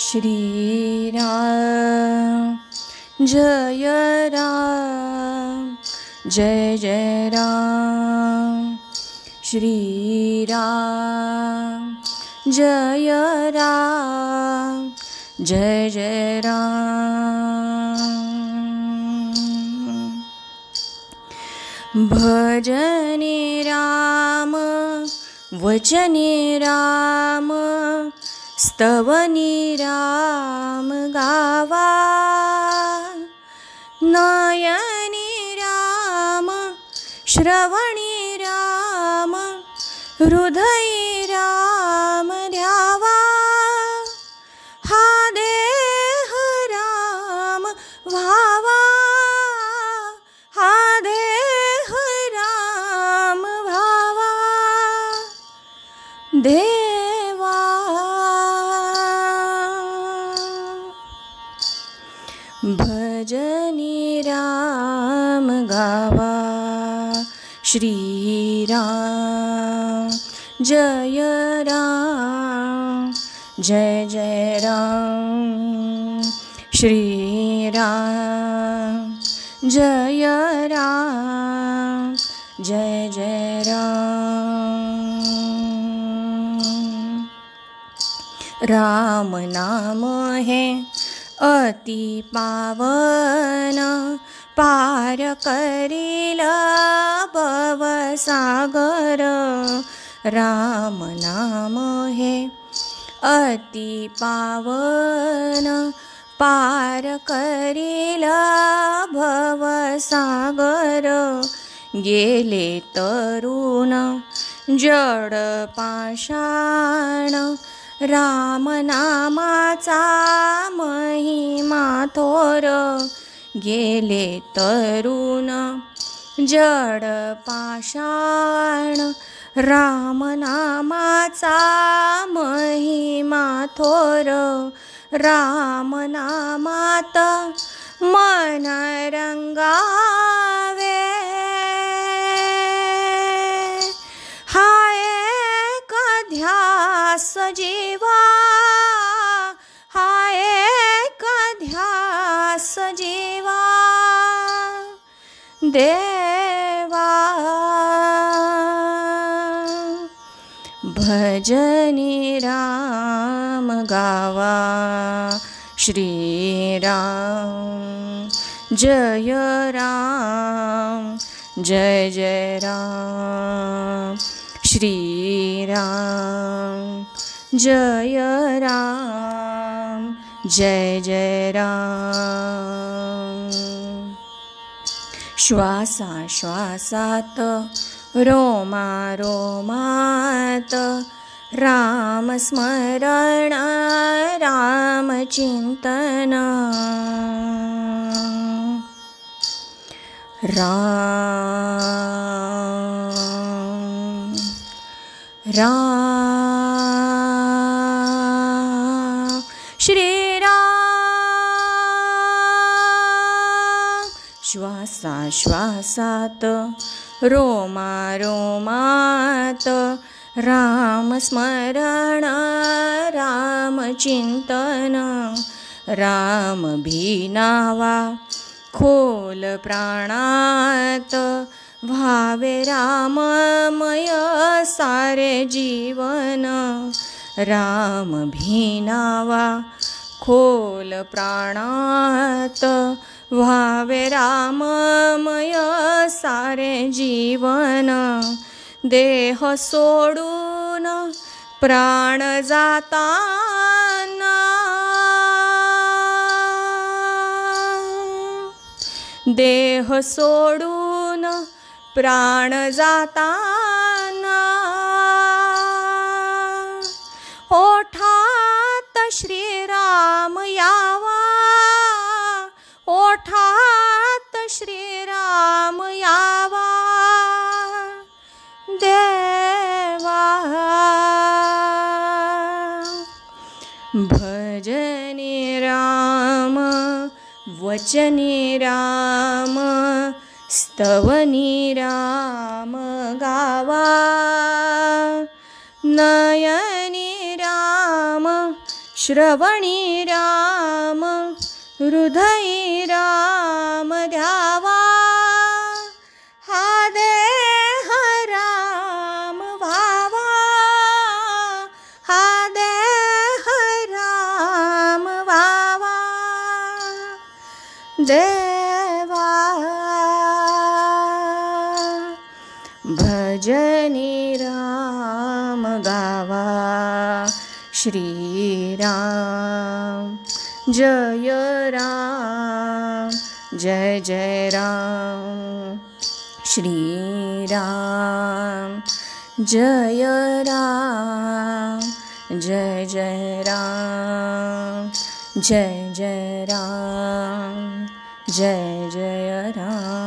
श्रीराम जय राम जय जय राम श्रीराम जय राम जय जय राम भजने राम वचने राम स्तवनि राम गावा। नयनि राम श्रवणि राम हृदय श्रीराम जय राम जय जय राम श्रीराम जय राम जय जय राम राम नाम है अति पावन पार करिल सागर. राम नाम हे अति पावन. पार करिल सागर. गेले तरुण जड पाषाण. रामनामाचा महिमा थोर. गेले तरुण. जड पाषाण रामनामाचा महिमा थोर. रामनामात मन रंगावे. हाय ध्यास जीवा. हाय ध्यास जीवा देवा। भजनि राम गावा। श्रीराम। जय राम। जय जय राम। श्रीराम। जय राम। जय जय राम श्वासा श्वासात रोमा रोमात। रामस्मरण रामचिन्तन। राम। राम श्रीराम श्वासा श्वासात। रोमा रोमात। रामस्मरण रामचिन्तन राम भीनावा खोल प्राणात। भावे राममय सारे जीवन। राम भीनावा खोल व्हावे राममय सारे जीवन. देह सोडून प्राण जाताना. देह सोडून प्राण जाताना. ओठात श्रीराम भजने राम वचने राम स्तवनी राम गावा। नयनी राम श्रवणी राम हृदयी राम देवा। भजनी राम गावा। श्रीराम जय राम जय जय राम। श्रीराम जय राम जय जय राम जय जय राम जय जय राम